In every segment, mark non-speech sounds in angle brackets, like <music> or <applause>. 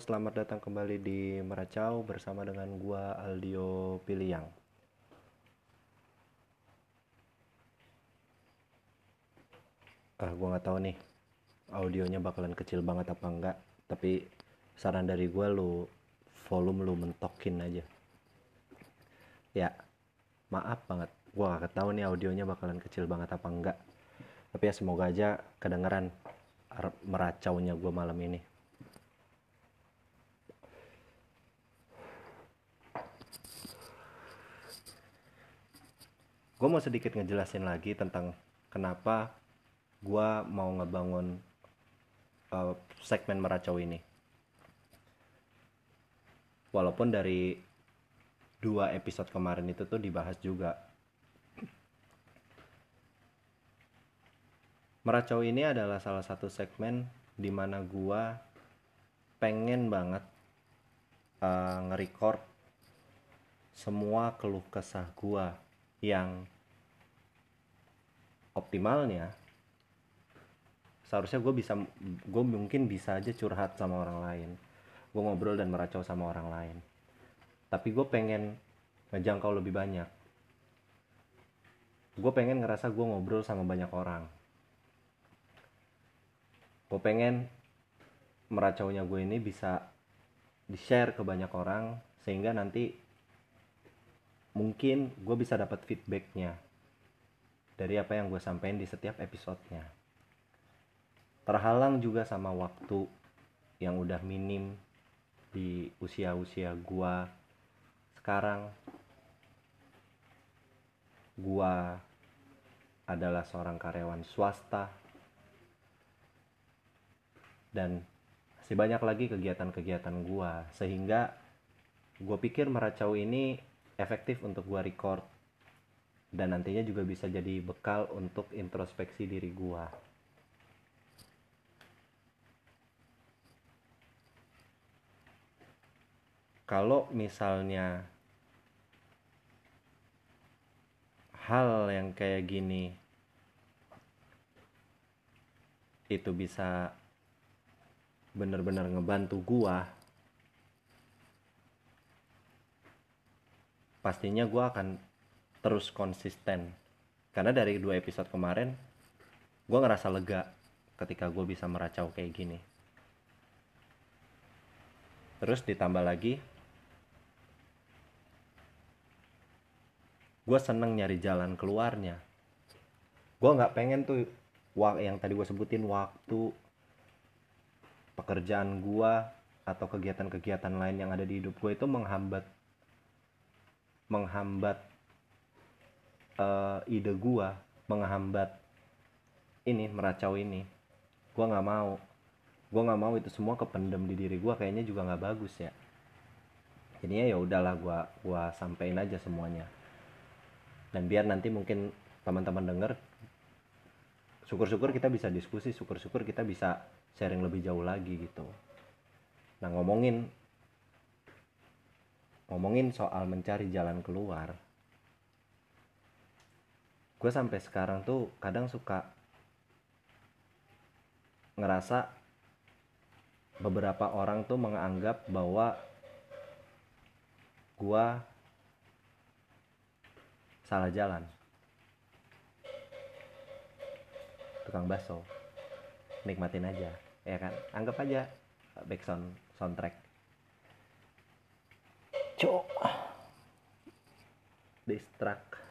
selamat datang kembali di Meracau bersama dengan gua Aldio Piliang. Ah, gua nggak tahu nih audionya bakalan kecil banget apa enggak, tapi saran dari gua lu volume lu mentokin aja. Ya, maaf banget, gua gak tahu nih audionya bakalan kecil banget apa enggak. Tapi ya semoga aja kedengeran meracaunya gua malam ini. Gue mau sedikit ngejelasin lagi tentang kenapa gue mau ngebangun uh, segmen meracau ini. Walaupun dari dua episode kemarin itu tuh dibahas juga. Meracau ini adalah salah satu segmen di mana gue pengen banget uh, nge-record semua keluh kesah gue yang optimalnya seharusnya gue bisa gue mungkin bisa aja curhat sama orang lain. Gue ngobrol dan meracau sama orang lain. Tapi gue pengen ngejangkau lebih banyak. Gue pengen ngerasa gue ngobrol sama banyak orang. Gue pengen meracaunya gue ini bisa di share ke banyak orang sehingga nanti mungkin gue bisa dapat feedbacknya dari apa yang gue sampaikan di setiap episodenya. Terhalang juga sama waktu yang udah minim di usia-usia gue sekarang gue adalah seorang karyawan swasta. Dan masih banyak lagi kegiatan-kegiatan gue sehingga gue pikir meracau ini efektif untuk gue record dan nantinya juga bisa jadi bekal untuk introspeksi diri gua. Kalau misalnya hal yang kayak gini itu bisa bener-bener ngebantu gua pastinya gua akan terus konsisten. Karena dari dua episode kemarin gue ngerasa lega ketika gue bisa meracau kayak gini. Terus ditambah lagi gue seneng nyari jalan keluarnya. Gue nggak pengen tuh yang tadi gue sebutin waktu pekerjaan gue atau kegiatan-kegiatan lain yang ada di hidup gue itu menghambat menghambat uh, ide gua menghambat ini meracau ini. Gua nggak mau. Gua nggak mau itu semua kependem di diri gua kayaknya juga nggak bagus ya. Jadinya ya udahlah gua gua sampein aja semuanya. Dan biar nanti mungkin teman-teman denger syukur-syukur kita bisa diskusi syukur-syukur kita bisa sharing lebih jauh lagi gitu. Nah ngomongin ngomongin soal mencari jalan keluar gue sampai sekarang tuh kadang suka ngerasa beberapa orang tuh menganggap bahwa gue salah jalan. Tukang baso nikmatin aja ya kan? Anggap aja backsound soundtrack. Cok distract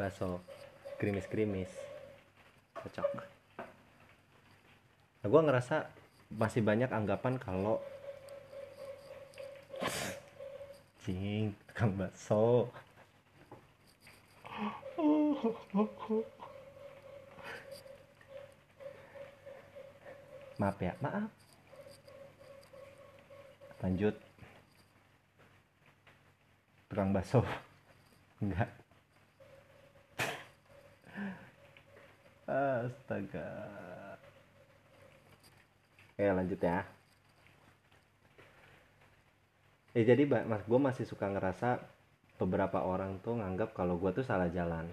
bakso gerimis-gerimis. Cocok. Nah gue ngerasa masih banyak anggapan kalau cing tukang bakso. Maaf ya maaf. Lanjut. Tukang bakso. <laughs> Enggak astaga. Oke lanjut ya. Eh jadi mas gue masih suka ngerasa beberapa orang tuh nganggap kalau gue tuh salah jalan.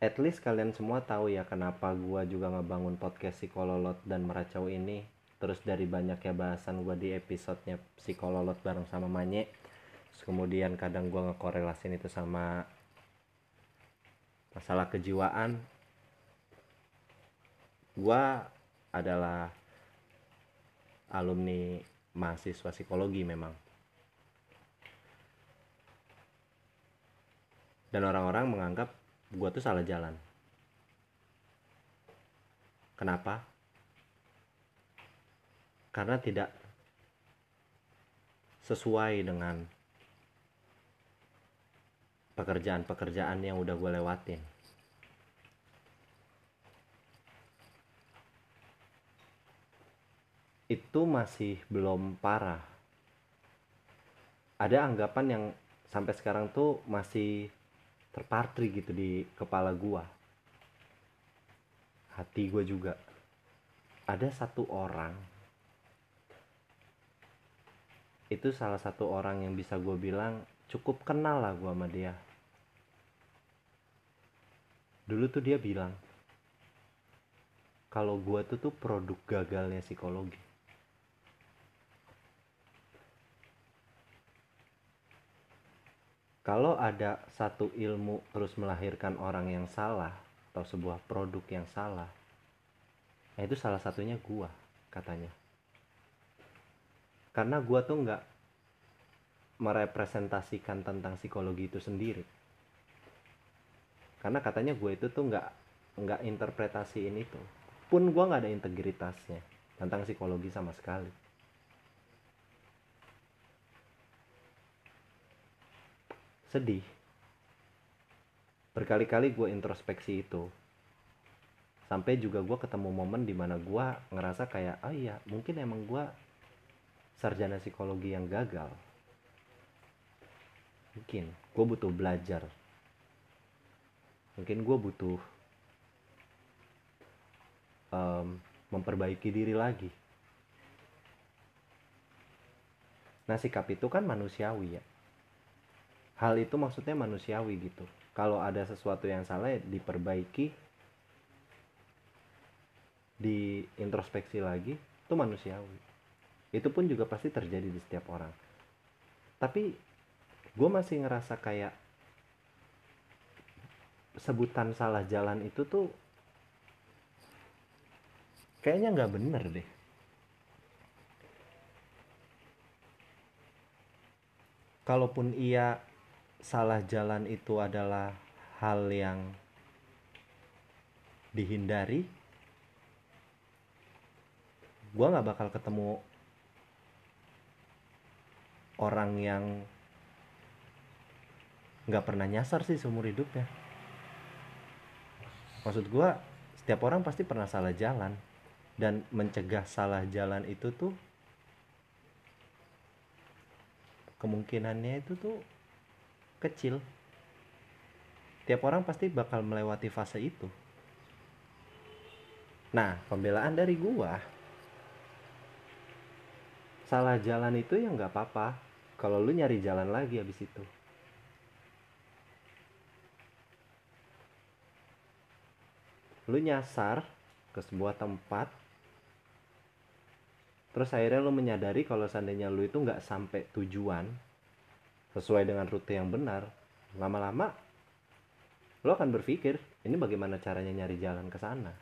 At least kalian semua tahu ya kenapa gua juga ngebangun podcast psikololot dan meracau ini. Terus dari banyaknya bahasan gua di episodenya psikololot bareng sama Manye kemudian kadang gua ngekorelasin itu sama masalah kejiwaan. Gua adalah alumni mahasiswa psikologi memang. Dan orang-orang menganggap gue tuh salah jalan. Kenapa? Karena tidak sesuai dengan pekerjaan-pekerjaan yang udah gue lewatin. Itu masih belum parah. Ada anggapan yang sampai sekarang tuh masih terpatri gitu di kepala gua. Hati gua juga. Ada satu orang itu salah satu orang yang bisa gue bilang cukup kenal lah gua sama dia dulu tuh dia bilang kalau gua tuh tuh produk gagalnya psikologi. Kalau ada satu ilmu terus melahirkan orang yang salah atau sebuah produk yang salah nah itu salah satunya gua katanya. Karena gua tuh nggak merepresentasikan tentang psikologi itu sendiri karena katanya gue itu tuh nggak nggak interpretasiin itu pun gua nggak ada integritasnya tentang psikologi sama sekali. Sedih. Berkali-kali gue introspeksi itu. Sampai juga gue ketemu momen di mana gue ngerasa kayak oh iya mungkin emang gue sarjana psikologi yang gagal. Mungkin. Gue butuh belajar mungkin gue butuh um, memperbaiki diri lagi. Nah sikap itu kan manusiawi ya. Hal itu maksudnya manusiawi gitu. Kalau ada sesuatu yang salah ya diperbaiki di introspeksi lagi itu manusiawi. Itu pun juga pasti terjadi di setiap orang. Tapi gue masih ngerasa kayak sebutan salah jalan itu tuh kayaknya nggak bener deh. Kalaupun iya salah jalan itu adalah hal yang dihindari gue nggak bakal ketemu orang yang nggak pernah nyasar sih seumur hidupnya maksud gue setiap orang pasti pernah salah jalan. Dan mencegah salah jalan itu tuh kemungkinannya itu tuh kecil. Tiap orang pasti bakal melewati fase itu. Nah pembelaan dari gua salah jalan itu ya nggak apa-apa. Kalau lu nyari jalan lagi habis itu lu nyasar ke sebuah tempat terus akhirnya lu menyadari kalau seandainya lu itu nggak sampai tujuan sesuai dengan rute yang benar lama-lama lo akan berpikir ini bagaimana caranya nyari jalan ke sana?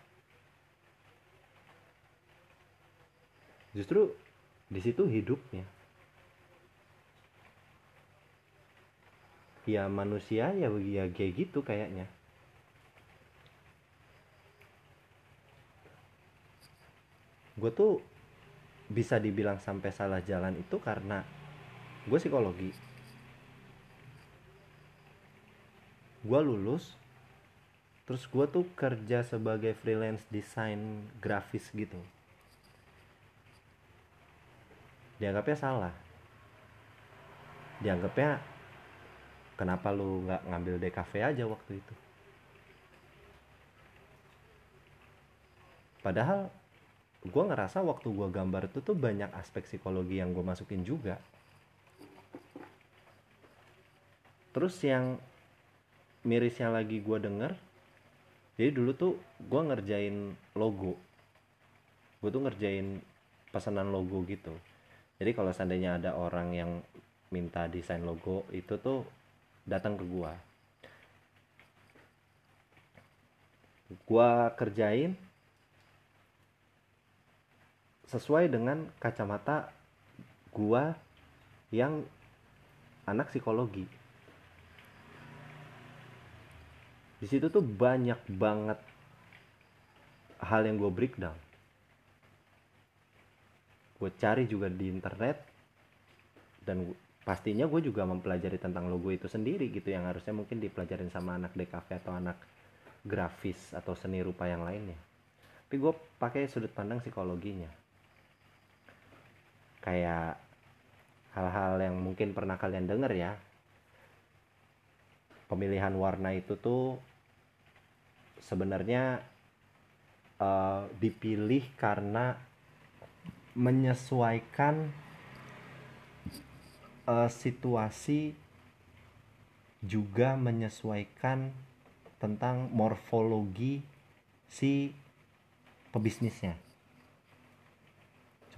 Justru di situ hidupnya. Ya manusia ya ya kayak gitu kayaknya gue tuh bisa dibilang sampai salah jalan itu karena gue psikologi. Gue lulus terus gue tuh kerja sebagai freelance desain grafis gitu. Dianggapnya salah. Dianggapnya kenapa lu nggak ngambil DKV aja waktu itu? Padahal gue ngerasa waktu gue gambar itu tuh banyak aspek psikologi yang gue masukin juga. Terus yang mirisnya lagi gue denger jadi dulu tuh gue ngerjain logo. Gue tuh ngerjain pesanan logo gitu. Jadi kalau seandainya ada orang yang minta desain logo itu tuh datang ke gue gue kerjain sesuai dengan kacamata gua yang anak psikologi. Di situ tuh banyak banget hal yang gue breakdown. Gue cari juga di internet dan pastinya gue juga mempelajari tentang logo itu sendiri gitu yang harusnya mungkin dipelajarin sama anak DKV atau anak grafis atau seni rupa yang lainnya. Tapi gue pakai sudut pandang psikologinya kayak hal-hal yang mungkin pernah kalian denger ya. Pemilihan warna itu tuh sebenarnya uh, dipilih karena menyesuaikan uh, situasi juga menyesuaikan tentang morfologi si pebisnisnya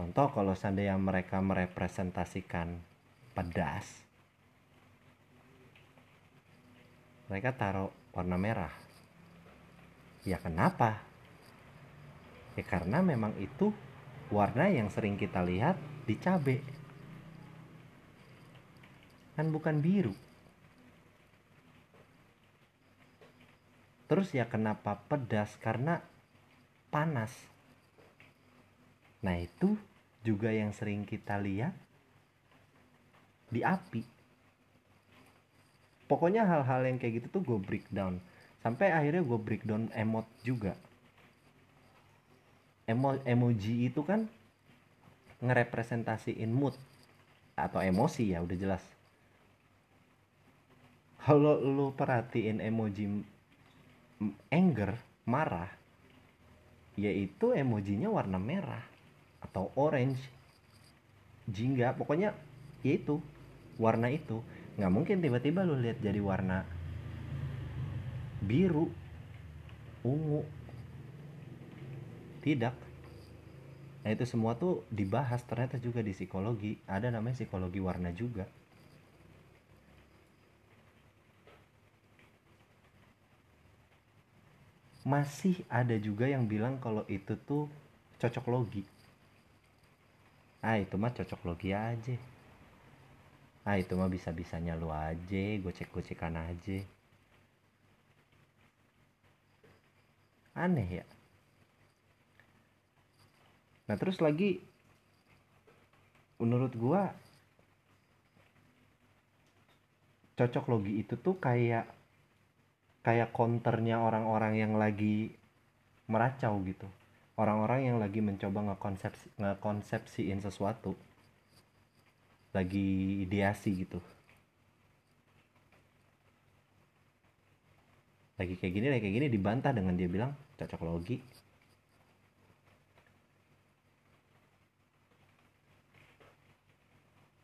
Contoh kalau seandainya mereka merepresentasikan pedas, mereka taruh warna merah. Ya kenapa? Ya karena memang itu warna yang sering kita lihat di cabe. Kan bukan biru. Terus ya kenapa pedas? Karena panas. Nah itu juga yang sering kita lihat di api. Pokoknya hal-hal yang kayak gitu tuh gue breakdown sampai akhirnya gue breakdown emot juga. Emo emoji itu kan ngerepresentasiin mood atau emosi ya udah jelas. Kalau lu perhatiin emoji anger marah yaitu emojinya warna merah atau orange jingga pokoknya ya itu warna itu. Nggak mungkin tiba-tiba lu lihat jadi warna biru ungu. Tidak. Nah itu semua tuh dibahas ternyata juga di psikologi. Ada namanya psikologi warna juga. Masih ada juga yang bilang kalau itu tuh cocok logi ah itu mah cocok logi aja. Ah itu mah bisa bisanya lu aja gue cek gocekan aja. Aneh ya. Nah terus lagi menurut gua cocok logi itu tuh kayak kayak counternya orang-orang yang lagi meracau gitu orang-orang yang lagi mencoba ngekonsepsi ngekonsepsiin sesuatu lagi ideasi gitu. Lagi kayak gini lagi kayak gini dibantah dengan dia bilang cocok logi.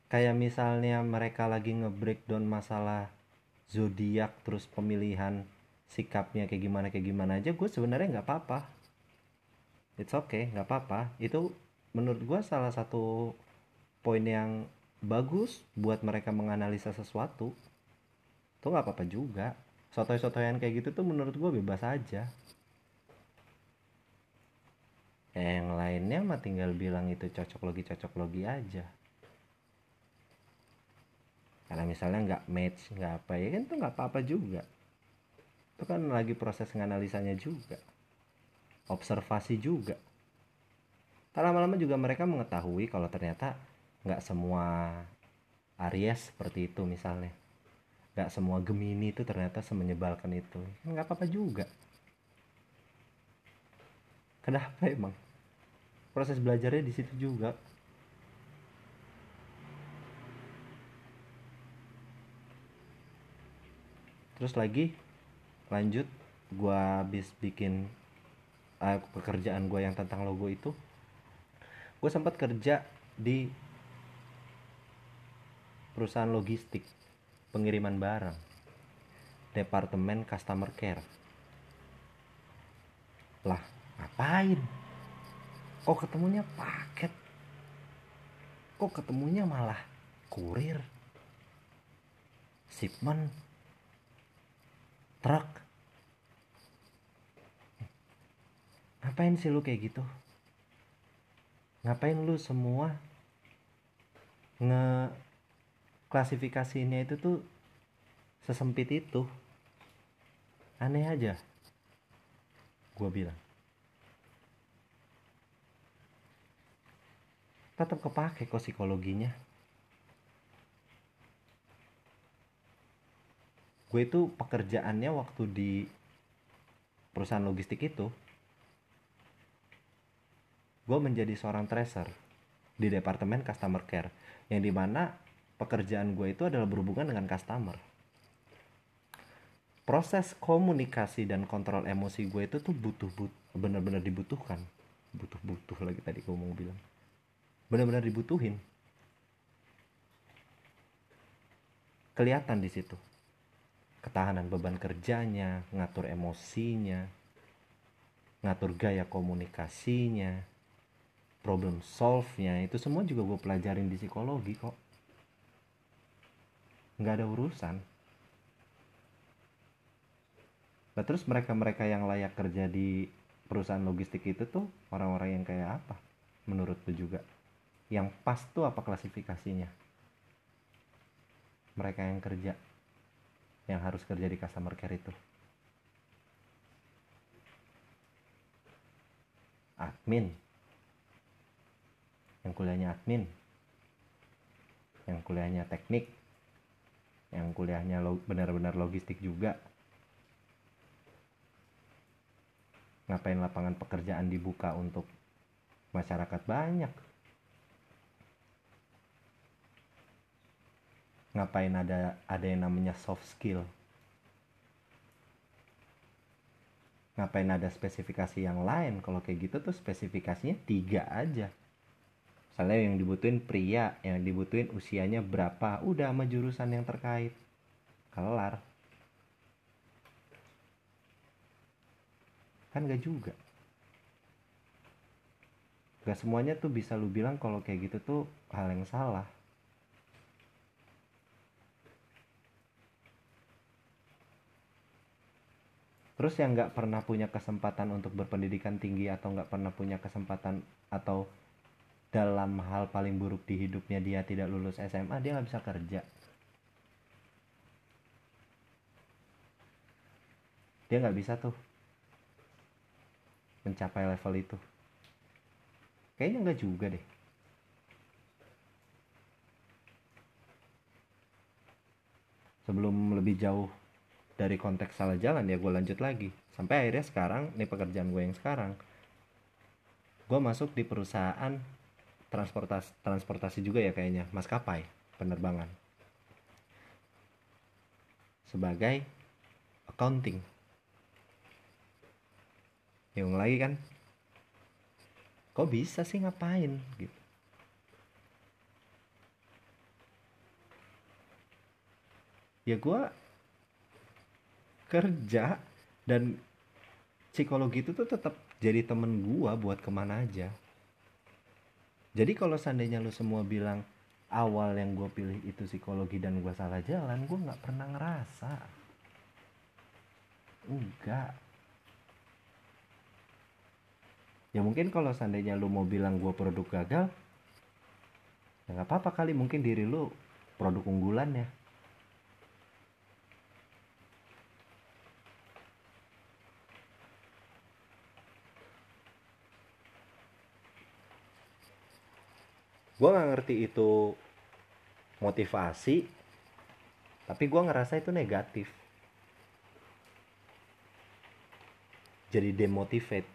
Kayak misalnya mereka lagi nge-breakdown masalah zodiak terus pemilihan sikapnya kayak gimana kayak gimana aja gue sebenarnya nggak apa-apa it's okay nggak apa-apa. Itu menurut gue salah satu poin yang bagus buat mereka menganalisa sesuatu tuh nggak apa-apa juga. Sotoy-sotoyan kayak gitu tuh menurut gue bebas aja. Yang lainnya mah tinggal bilang itu cocok logi cocok logi aja. Karena misalnya nggak match nggak apa ya kan tuh nggak apa-apa juga. Itu kan lagi proses nganalisanya juga observasi juga. Tak lama-lama juga mereka mengetahui kalau ternyata nggak semua Aries seperti itu misalnya. Nggak semua Gemini itu ternyata semenyebalkan itu. Nggak apa-apa juga. Kenapa emang? Proses belajarnya di situ juga. Terus lagi lanjut gua habis bikin uh, pekerjaan gue yang tentang logo itu gue sempat kerja di perusahaan logistik pengiriman barang departemen customer care. Lah ngapain? Kok ketemunya paket? Kok ketemunya malah kurir? Shipment truk ngapain sih lu kayak gitu? Ngapain lu semua nge klasifikasinya itu tuh sesempit itu? Aneh aja. Gue bilang. Tetap kepake kok psikologinya. Gue itu pekerjaannya waktu di perusahaan logistik itu gue menjadi seorang tracer di departemen customer care yang di mana pekerjaan gue itu adalah berhubungan dengan customer. Proses komunikasi dan kontrol emosi gue itu tuh butuh but benar-benar dibutuhkan. Butuh butuh lagi tadi gue mau bilang. Benar-benar dibutuhin. Kelihatan di situ. Ketahanan beban kerjanya ngatur emosinya ngatur gaya komunikasinya problem solve-nya itu semua juga gue pelajarin di psikologi kok. Nggak ada urusan. Nah terus mereka-mereka yang layak kerja di perusahaan logistik itu tuh orang-orang yang kayak apa menurut lu juga? Yang pas tuh apa klasifikasinya? Mereka yang kerja yang harus kerja di customer care itu. Admin yang kuliahnya admin. Yang kuliahnya teknik. Yang kuliahnya benar-benar logistik juga. Ngapain lapangan pekerjaan dibuka untuk masyarakat banyak? Ngapain ada ada yang namanya soft skill? Ngapain ada spesifikasi yang lain? Kalau kayak gitu tuh spesifikasinya tiga aja misalnya yang dibutuhin pria yang dibutuhin usianya berapa udah sama jurusan yang terkait. Kelar. Kan gak juga. Gak semuanya tuh bisa lu bilang kalau kayak gitu tuh hal yang salah. Terus yang nggak pernah punya kesempatan untuk berpendidikan tinggi atau nggak pernah punya kesempatan atau dalam hal paling buruk di hidupnya dia tidak lulus SMA dia nggak bisa kerja. Dia nggak bisa tuh mencapai level itu. Kayaknya nggak juga deh. Sebelum lebih jauh dari konteks salah jalan ya gue lanjut lagi sampai akhirnya sekarang nih pekerjaan gue yang sekarang gue masuk di perusahaan transportasi transportasi juga ya kayaknya maskapai penerbangan. Sebagai accounting. Yang lagi kan? Kok bisa sih ngapain gitu? Ya gue kerja dan psikologi itu tuh tetap jadi temen gua buat ke mana aja jadi kalau seandainya lu semua bilang awal yang gue pilih itu psikologi dan gue salah jalan gue nggak pernah ngerasa. Enggak. Ya mungkin kalau seandainya lu mau bilang gue produk gagal ya nggak apa-apa kali mungkin diri lu produk unggulan ya gue nggak ngerti itu motivasi tapi gue ngerasa itu negatif. Jadi demotivate.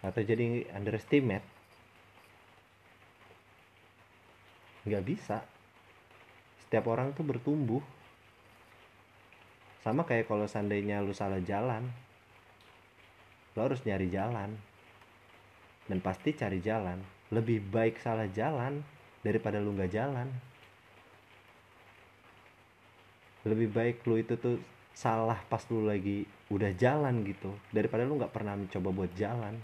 Atau jadi underestimate. Nggak bisa. Setiap orang tuh bertumbuh. Sama kayak kalau seandainya lu salah jalan lo harus nyari jalan dan pasti cari jalan. Lebih baik salah jalan daripada lu nggak jalan. Lebih baik lu itu tuh salah pas lu lagi udah jalan gitu daripada lu nggak pernah mencoba buat jalan.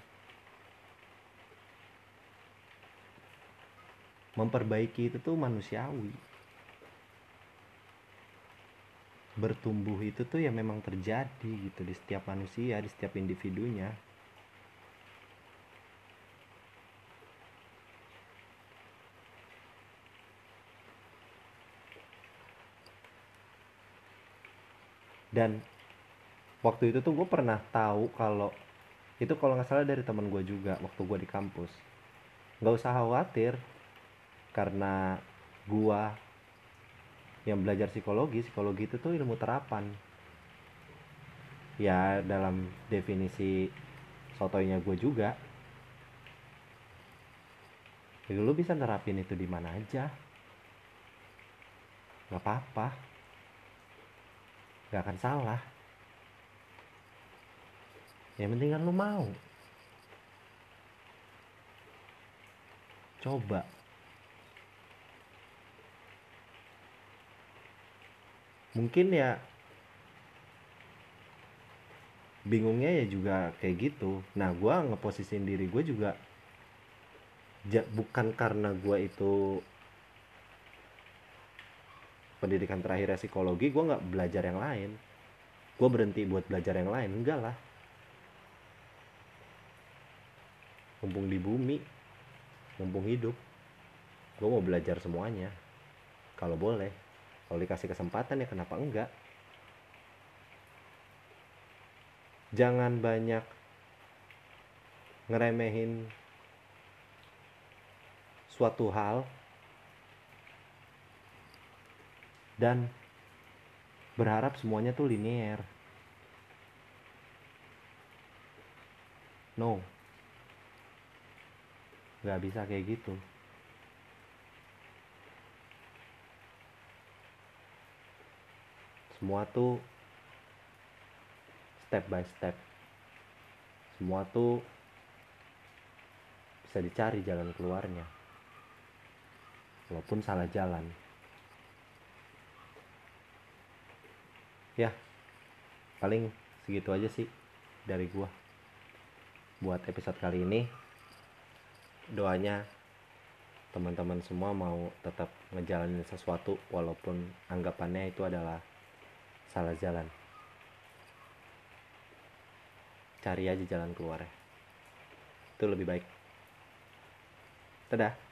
Memperbaiki itu tuh manusiawi. Bertumbuh itu tuh ya memang terjadi gitu di setiap manusia di setiap individunya dan waktu itu tuh gue pernah tahu kalau itu kalau nggak salah dari teman gue juga waktu gue di kampus. Nggak usah khawatir karena gue yang belajar psikologi psikologi itu tuh ilmu terapan. Ya dalam definisi sotoynya gue juga. Jadi lu bisa nerapin itu di mana aja. Nggak apa-apa nggak akan salah. Yang penting kan lu mau. Coba. Mungkin ya bingungnya ya juga kayak gitu. Nah gue ngeposisiin diri gue juga bukan karena gue itu pendidikan terakhir psikologi gue nggak belajar yang lain. Gue berhenti buat belajar yang lain enggak lah. Mumpung di bumi mumpung hidup gue mau belajar semuanya. Kalau boleh kalau dikasih kesempatan ya kenapa enggak? Jangan banyak ngeremehin suatu hal dan berharap semuanya tuh linear. No, nggak bisa kayak gitu. Semua tuh step by step. Semua tuh bisa dicari jalan keluarnya. Walaupun salah jalan. Ya. Paling segitu aja sih dari gua buat episode kali ini. Doanya teman-teman semua mau tetap ngejalanin sesuatu walaupun anggapannya itu adalah salah jalan. Cari aja jalan keluar itu lebih baik. Dadah